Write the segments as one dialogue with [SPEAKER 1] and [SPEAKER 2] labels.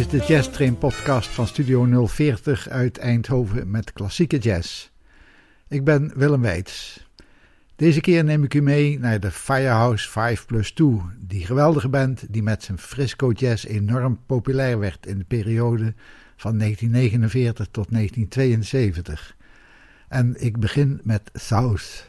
[SPEAKER 1] is de Jazz Train podcast van Studio 040 uit Eindhoven met klassieke jazz. Ik ben Willem Weits. Deze keer neem ik u mee naar de Firehouse 5 plus 2, die geweldige band die met zijn frisco jazz enorm populair werd in de periode van 1949 tot 1972. En ik begin met South.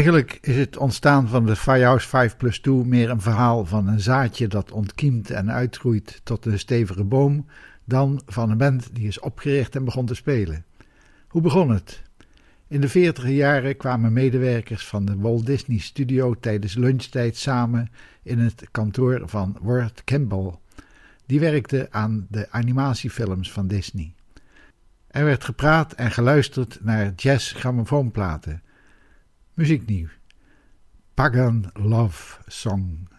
[SPEAKER 1] Eigenlijk is het ontstaan van de Firehouse 5 plus 2 meer een verhaal van een zaadje dat ontkiemt en uitgroeit tot een stevige boom, dan van een band die is opgericht en begon te spelen. Hoe begon het? In de 40 jaren kwamen medewerkers van de Walt Disney Studio tijdens lunchtijd samen in het kantoor van Ward Campbell. Die werkte aan de animatiefilms van Disney. Er werd gepraat en geluisterd naar jazz-grammofoonplaten Muzieknieuw. Pagan Love Song.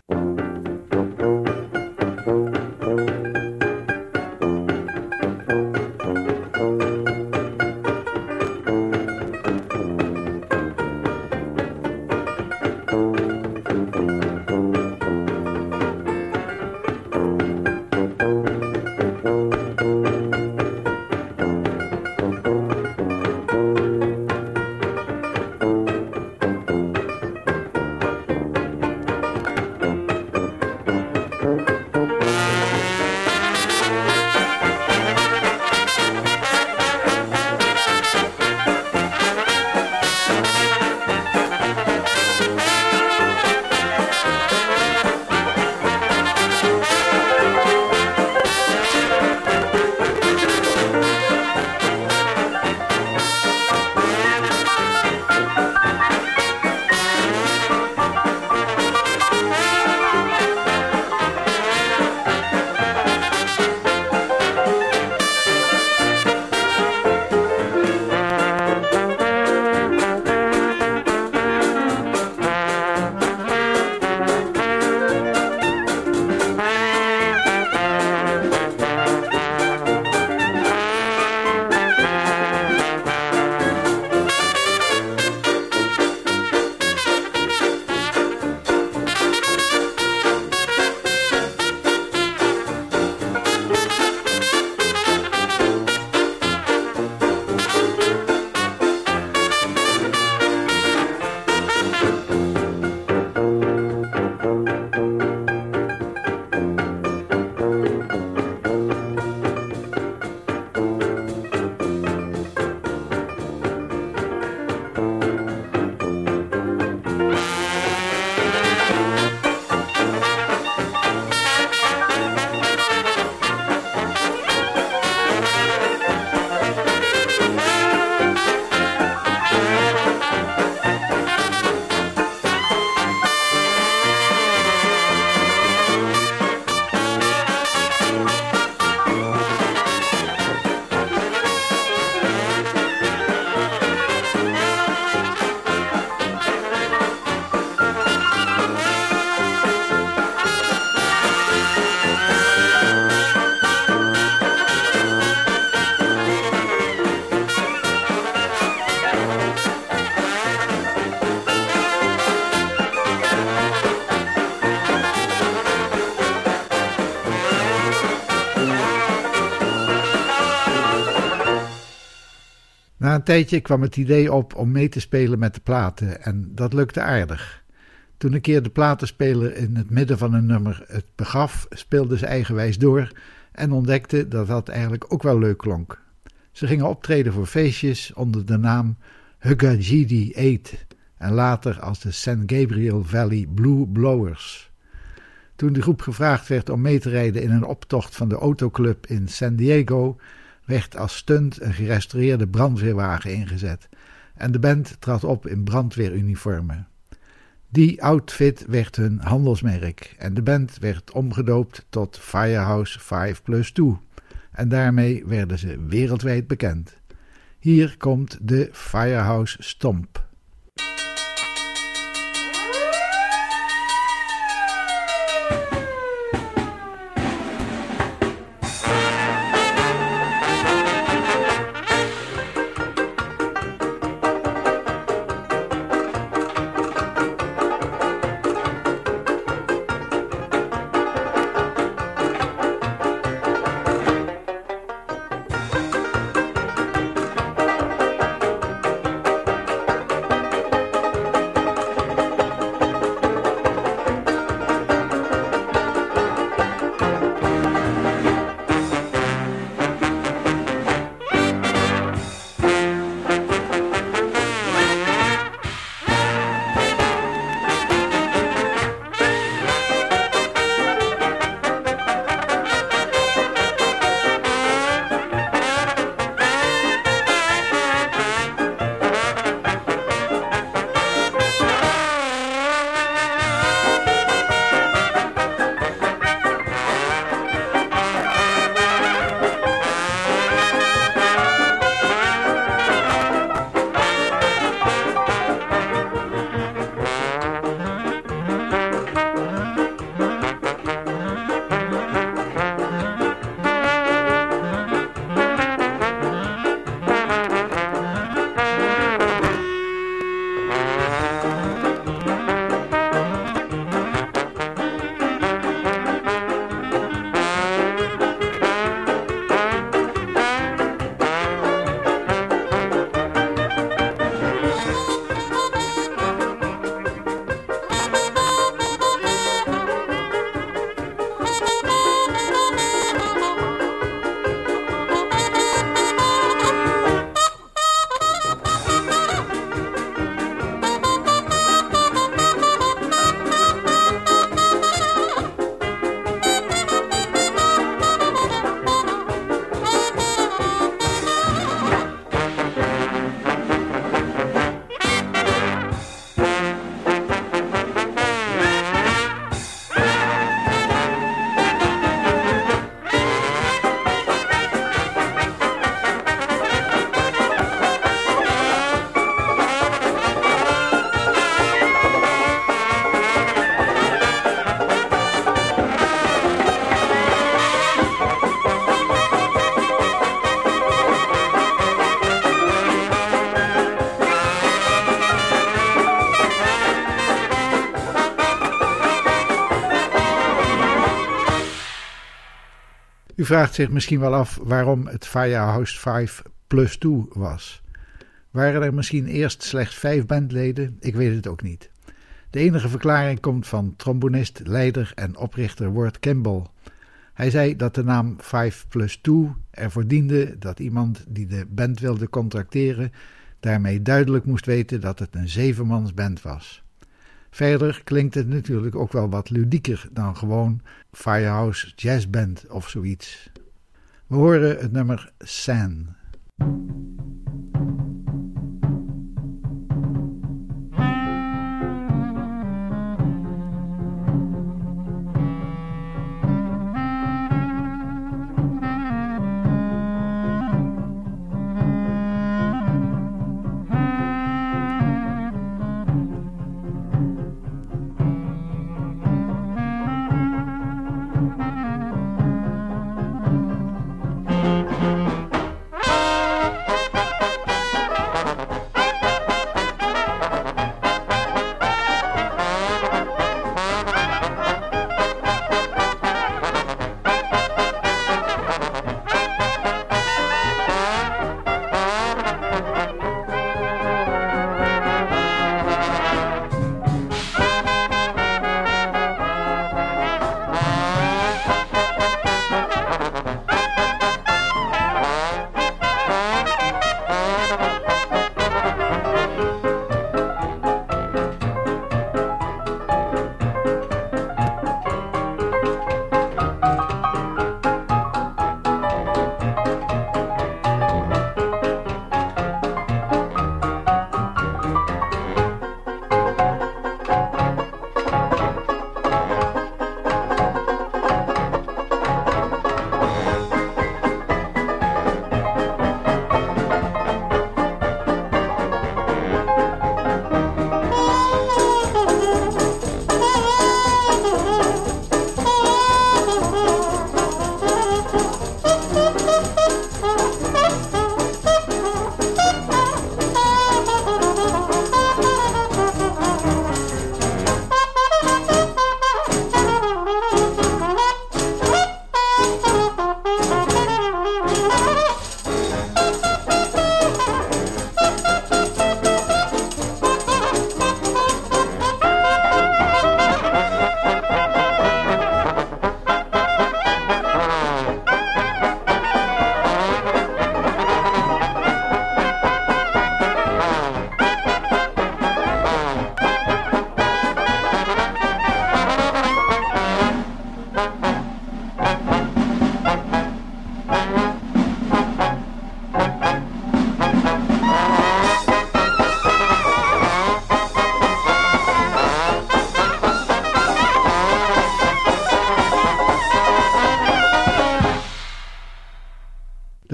[SPEAKER 1] Een tijdje kwam het idee op om mee te spelen met de platen en dat lukte aardig. Toen een keer de platenspeler in het midden van een nummer het begaf, speelde ze eigenwijs door en ontdekte dat dat eigenlijk ook wel leuk klonk. Ze gingen optreden voor feestjes onder de naam Hugajidi 8 en later als de San Gabriel Valley Blue Blowers. Toen de groep gevraagd werd om mee te rijden in een optocht van de autoclub in San Diego, werd als stunt een gerestaureerde brandweerwagen ingezet en de band trad op in brandweeruniformen. Die outfit werd hun handelsmerk en de band werd omgedoopt tot Firehouse 5 Plus 2 en daarmee werden ze wereldwijd bekend. Hier komt de Firehouse Stomp. U vraagt zich misschien wel af waarom het Firehouse 5 plus 2 was. Waren er misschien eerst slechts vijf bandleden? Ik weet het ook niet. De enige verklaring komt van trombonist, leider en oprichter Ward Campbell. Hij zei dat de naam 5 plus 2 ervoor diende dat iemand die de band wilde contracteren daarmee duidelijk moest weten dat het een zevenmansband was. Verder klinkt het natuurlijk ook wel wat ludieker dan gewoon Firehouse Jazz Band of zoiets. We horen het nummer San.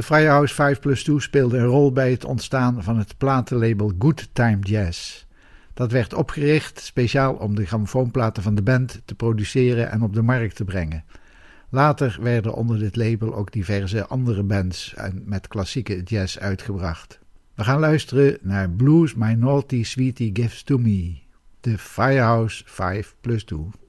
[SPEAKER 2] Firehouse 5 plus 2 speelde een rol bij het ontstaan van het platenlabel Good Time Jazz. Dat werd opgericht speciaal om de grammofoonplaten van de band te produceren en op de markt te brengen. Later werden onder dit label ook diverse andere bands met klassieke jazz uitgebracht. We gaan luisteren naar Blues My Naughty Sweetie Gives To Me, de Firehouse 5 plus 2.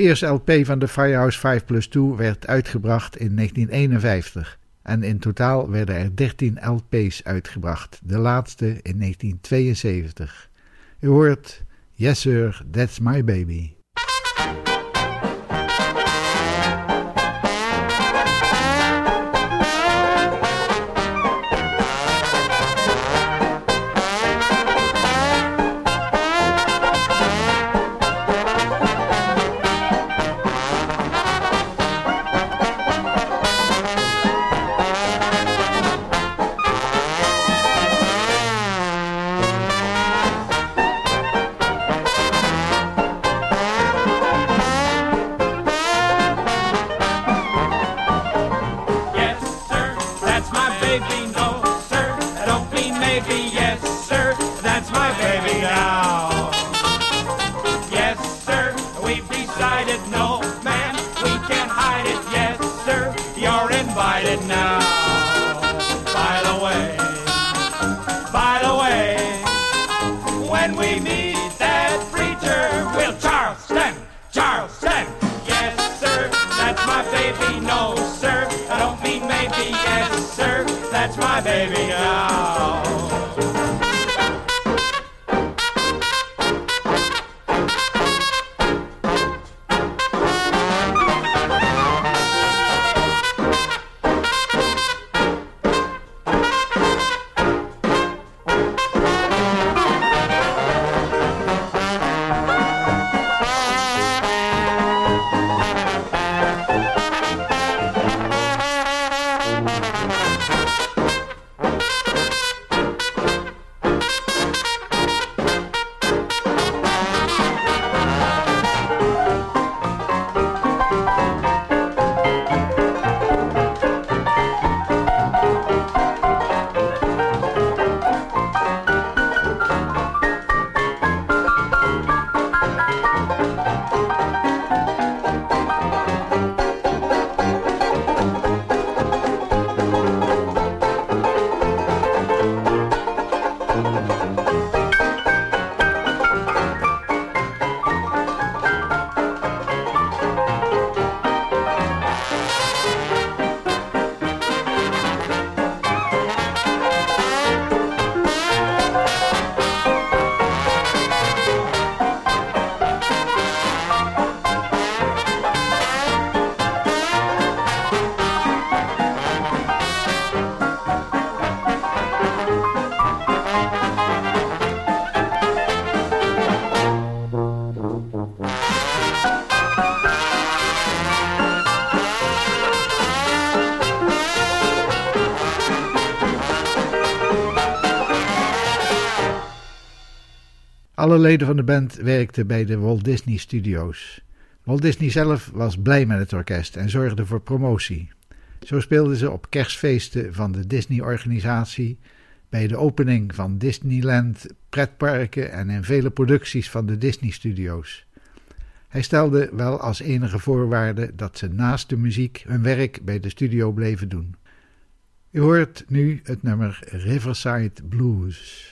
[SPEAKER 2] De eerste LP van de Firehouse 5 plus 2 werd uitgebracht in 1951 en in totaal werden er 13 LP's uitgebracht, de laatste in 1972. U hoort Yes Sir, That's My Baby. baby now.
[SPEAKER 1] Alle leden van de band werkten bij de Walt Disney Studios. Walt Disney zelf was blij met het orkest en zorgde voor promotie. Zo speelden ze op kerstfeesten van de Disney-organisatie, bij de opening van Disneyland pretparken en in vele producties van de Disney Studios. Hij stelde wel als enige voorwaarde dat ze naast de muziek hun werk bij de studio bleven doen. U hoort nu het nummer Riverside Blues.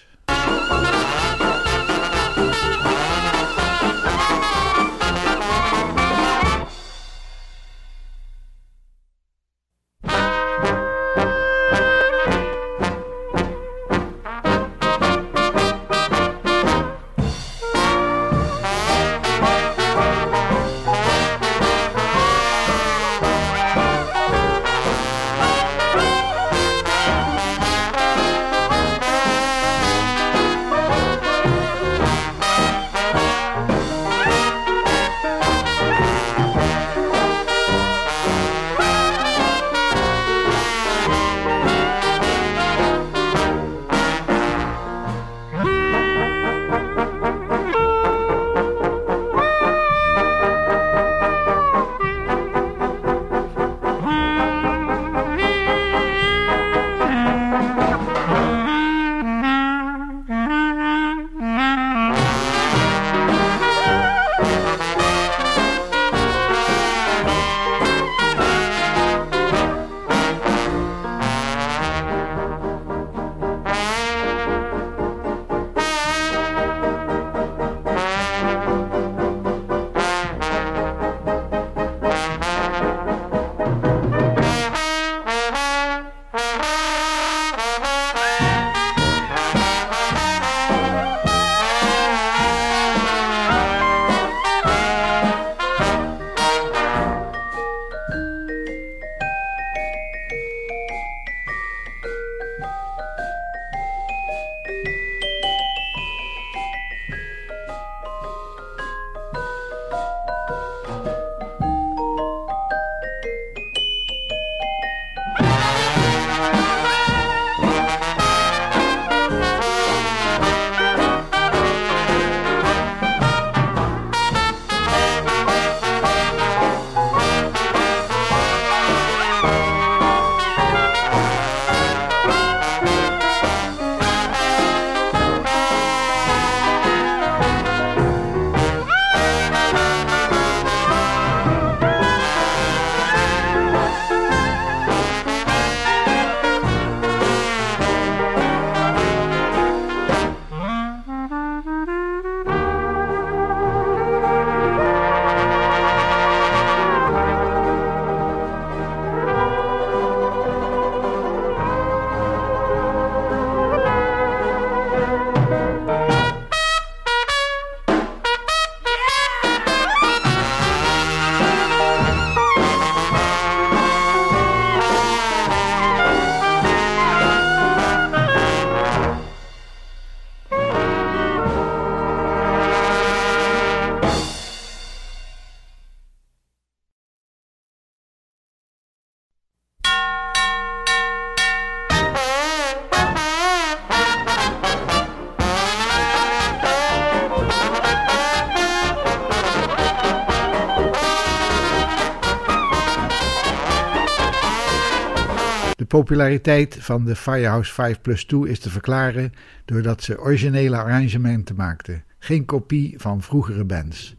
[SPEAKER 1] Populariteit van de Firehouse 5 Plus 2 is te verklaren doordat ze originele arrangementen maakten, geen kopie van vroegere bands.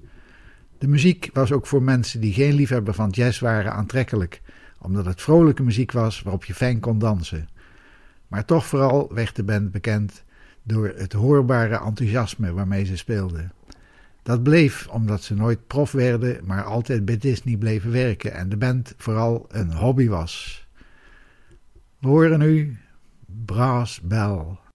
[SPEAKER 1] De muziek was ook voor mensen die geen liefhebber van jazz waren aantrekkelijk, omdat het vrolijke muziek was waarop je fijn kon dansen. Maar toch vooral werd de band bekend door het hoorbare enthousiasme waarmee ze speelden. Dat bleef omdat ze nooit prof werden, maar altijd bij Disney bleven werken en de band vooral een hobby was. Horen nu Brass Bell.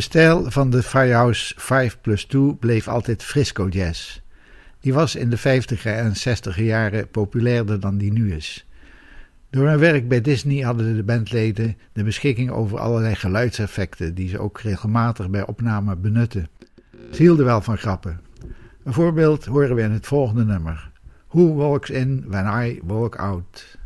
[SPEAKER 1] Stijl van de Firehouse 5 plus 2 bleef altijd Frisco Jazz. Die was in de 50er en 60er jaren populairder dan die nu is. Door hun werk bij Disney hadden de bandleden de beschikking over allerlei geluidseffecten die ze ook regelmatig bij opname benutten. Ze hielden wel van grappen. Een voorbeeld horen we in het volgende nummer. Who walks in when I walk out?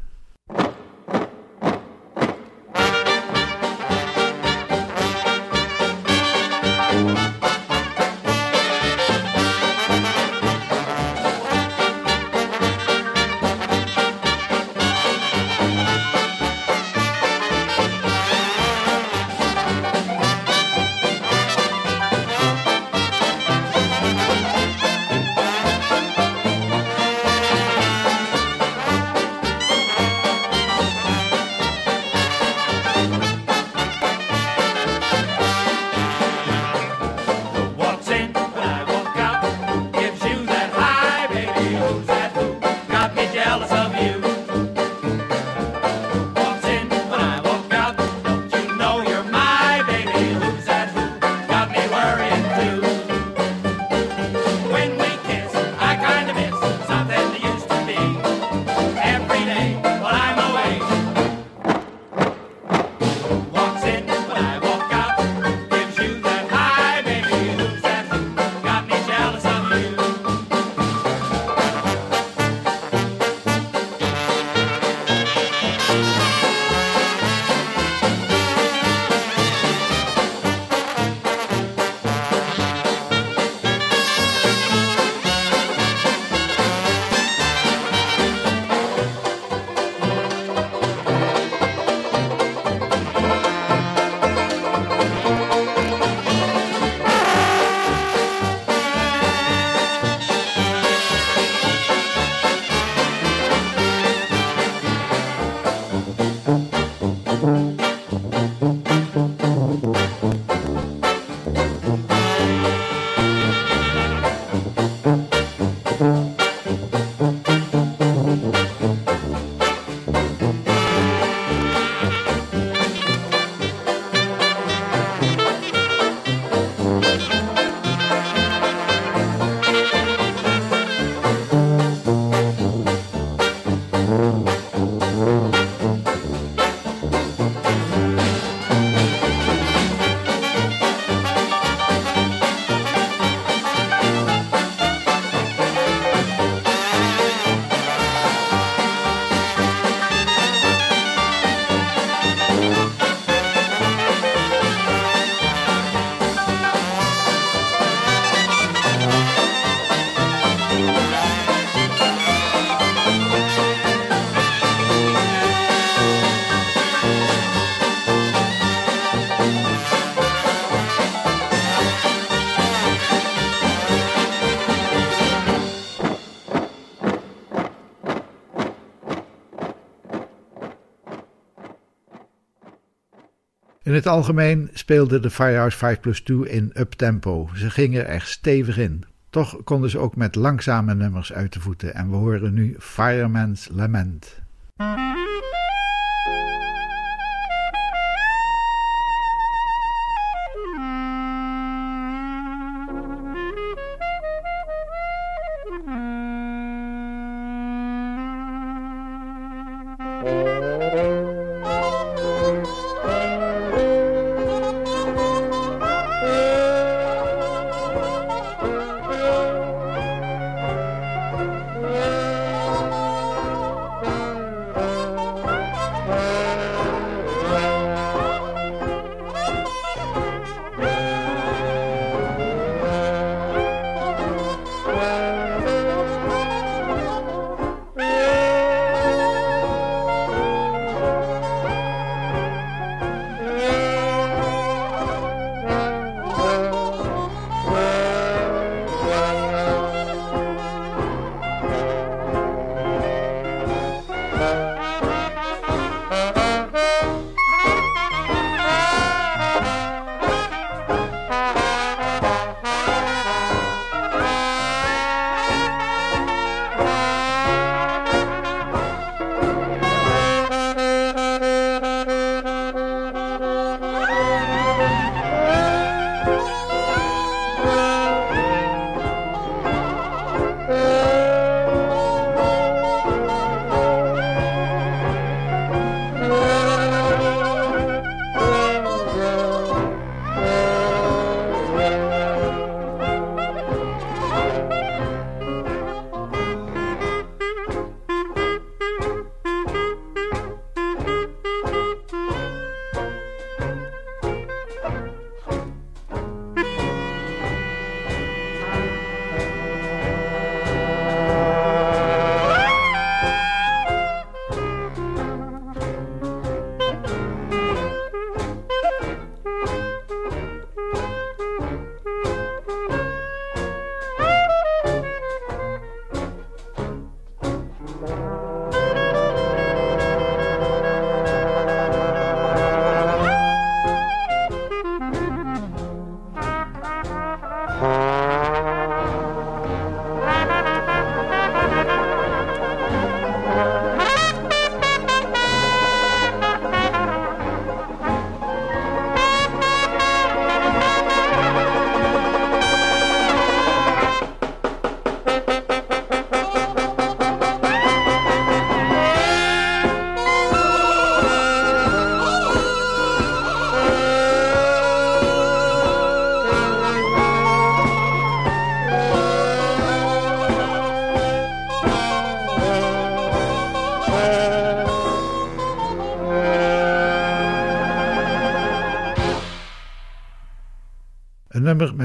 [SPEAKER 1] Het algemeen speelde de Firehouse 5 plus 2 in uptempo. Ze gingen er stevig in. Toch konden ze ook met langzame nummers uit de voeten en we horen nu Fireman's Lament.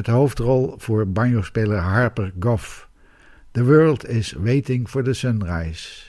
[SPEAKER 1] Met hoofdrol voor banjo-speler Harper Goff. The World is Waiting for the Sunrise.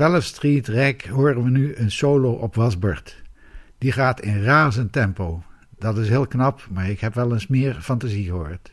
[SPEAKER 1] 12th Street Rag horen we nu een solo op wasbord. Die gaat in razend tempo. Dat is heel knap, maar ik heb wel eens meer fantasie gehoord.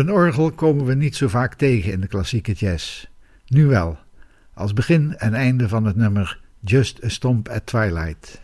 [SPEAKER 1] Een orgel komen we niet zo vaak tegen in de klassieke jazz. Nu wel, als begin en einde van het nummer Just a Stomp at Twilight.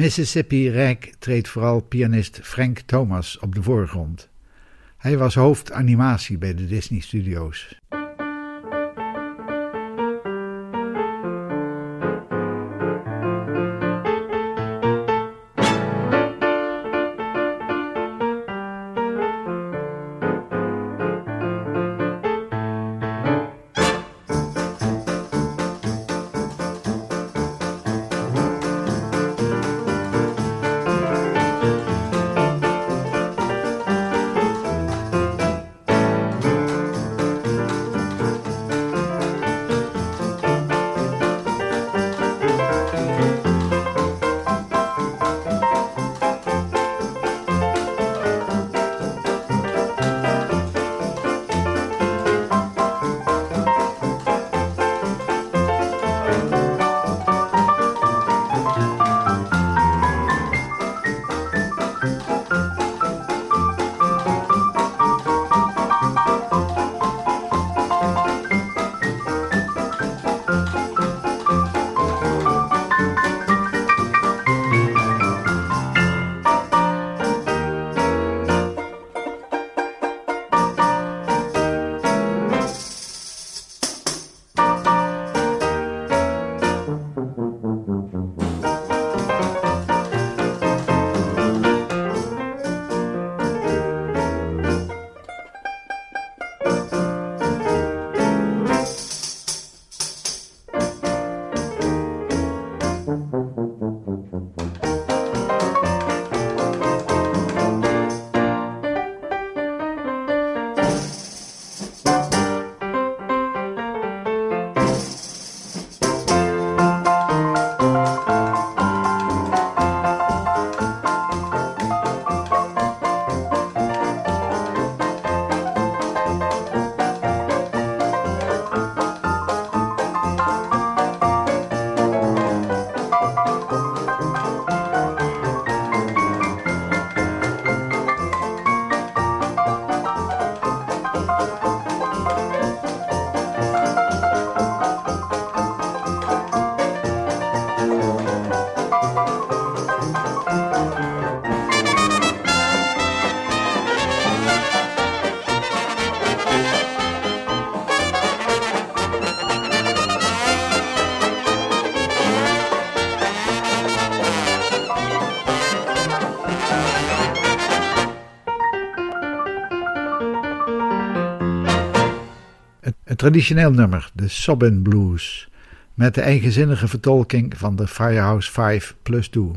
[SPEAKER 1] Mississippi-rijk treedt vooral pianist Frank Thomas op de voorgrond. Hij was hoofd animatie bij de Disney Studios. Traditioneel nummer, de Sobbin Blues, met de eigenzinnige vertolking van de Firehouse 5 plus 2.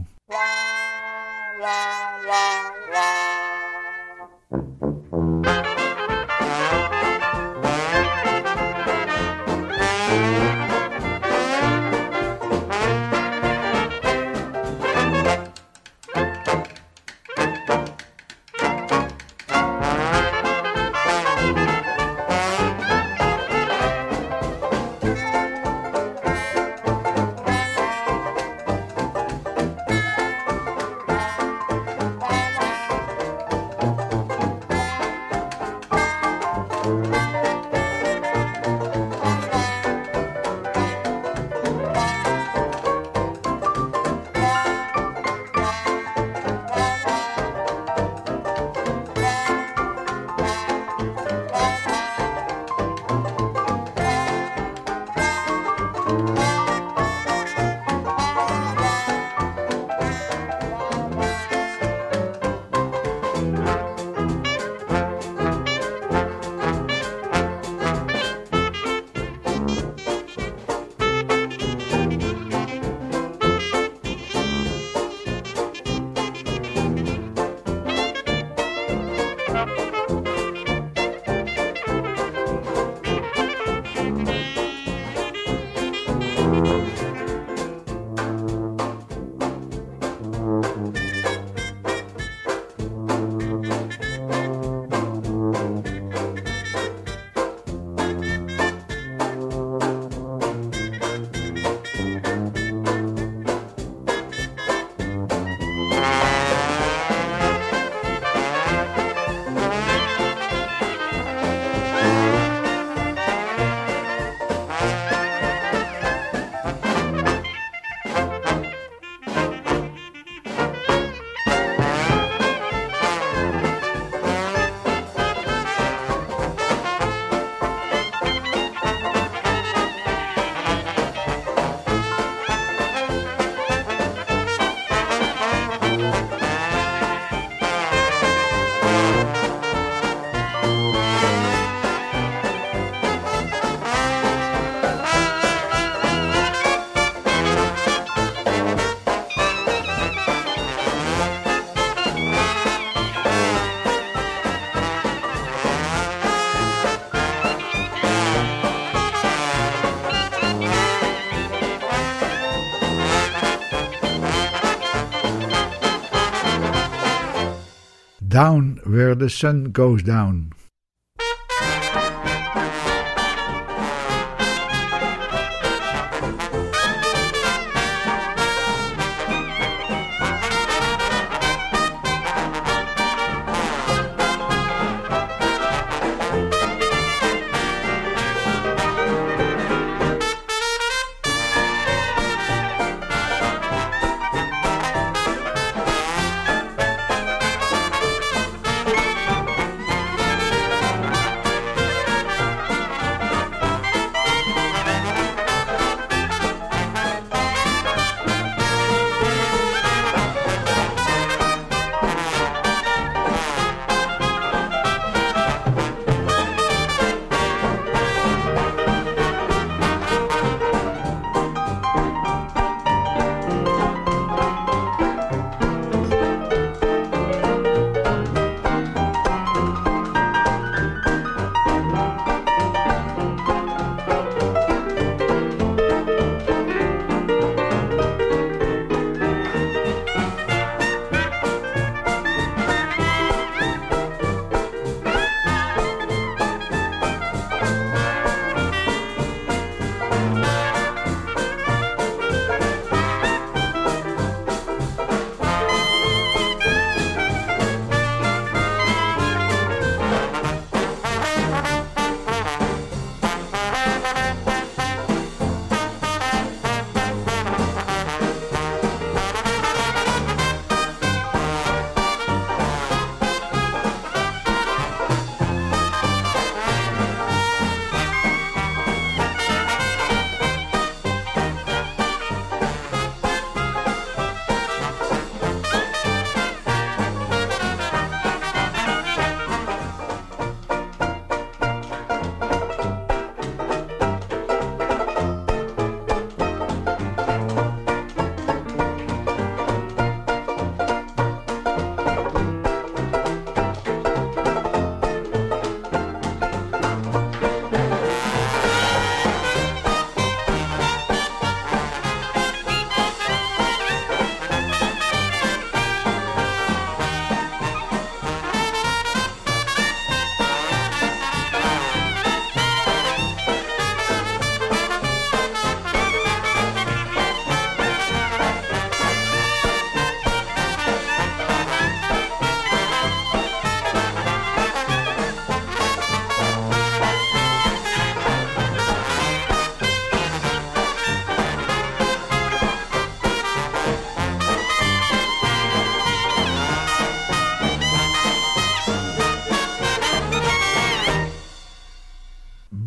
[SPEAKER 1] Down Where the Sun Goes Down.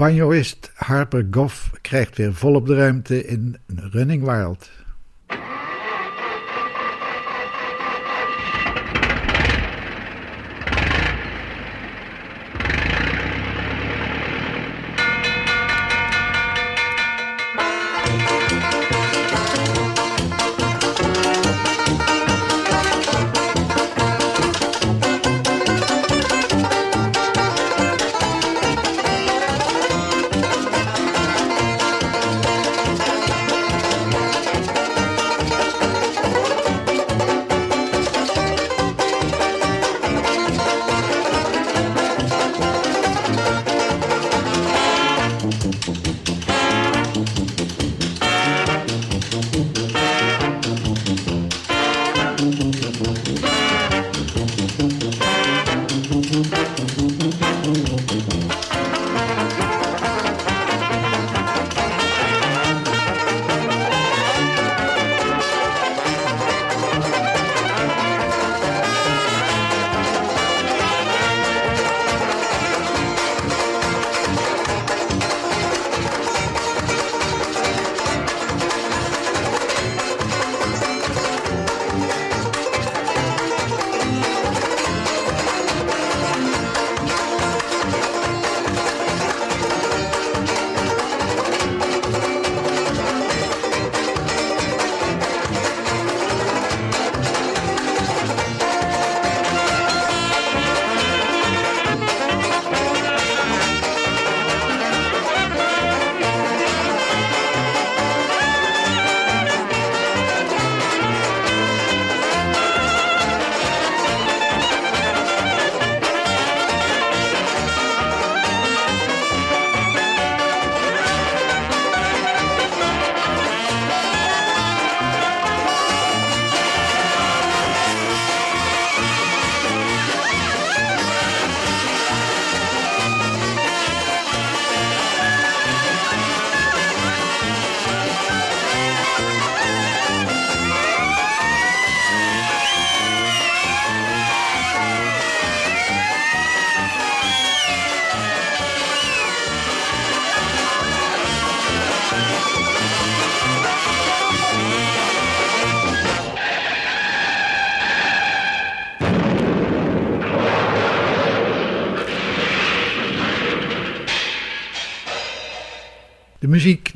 [SPEAKER 1] Banjoist Harper Goff krijgt weer volop de ruimte in Running Wild.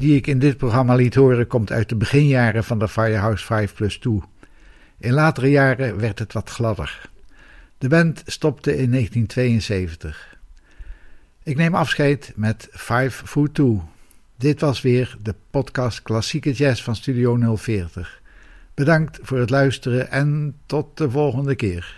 [SPEAKER 2] Die ik in dit programma liet horen komt uit de beginjaren van de Firehouse 5 Plus 2. In latere jaren werd het wat gladder. De band stopte in 1972. Ik neem afscheid met 5 Foot 2. Dit was weer de podcast Klassieke Jazz van Studio 040. Bedankt voor het luisteren en tot de volgende keer.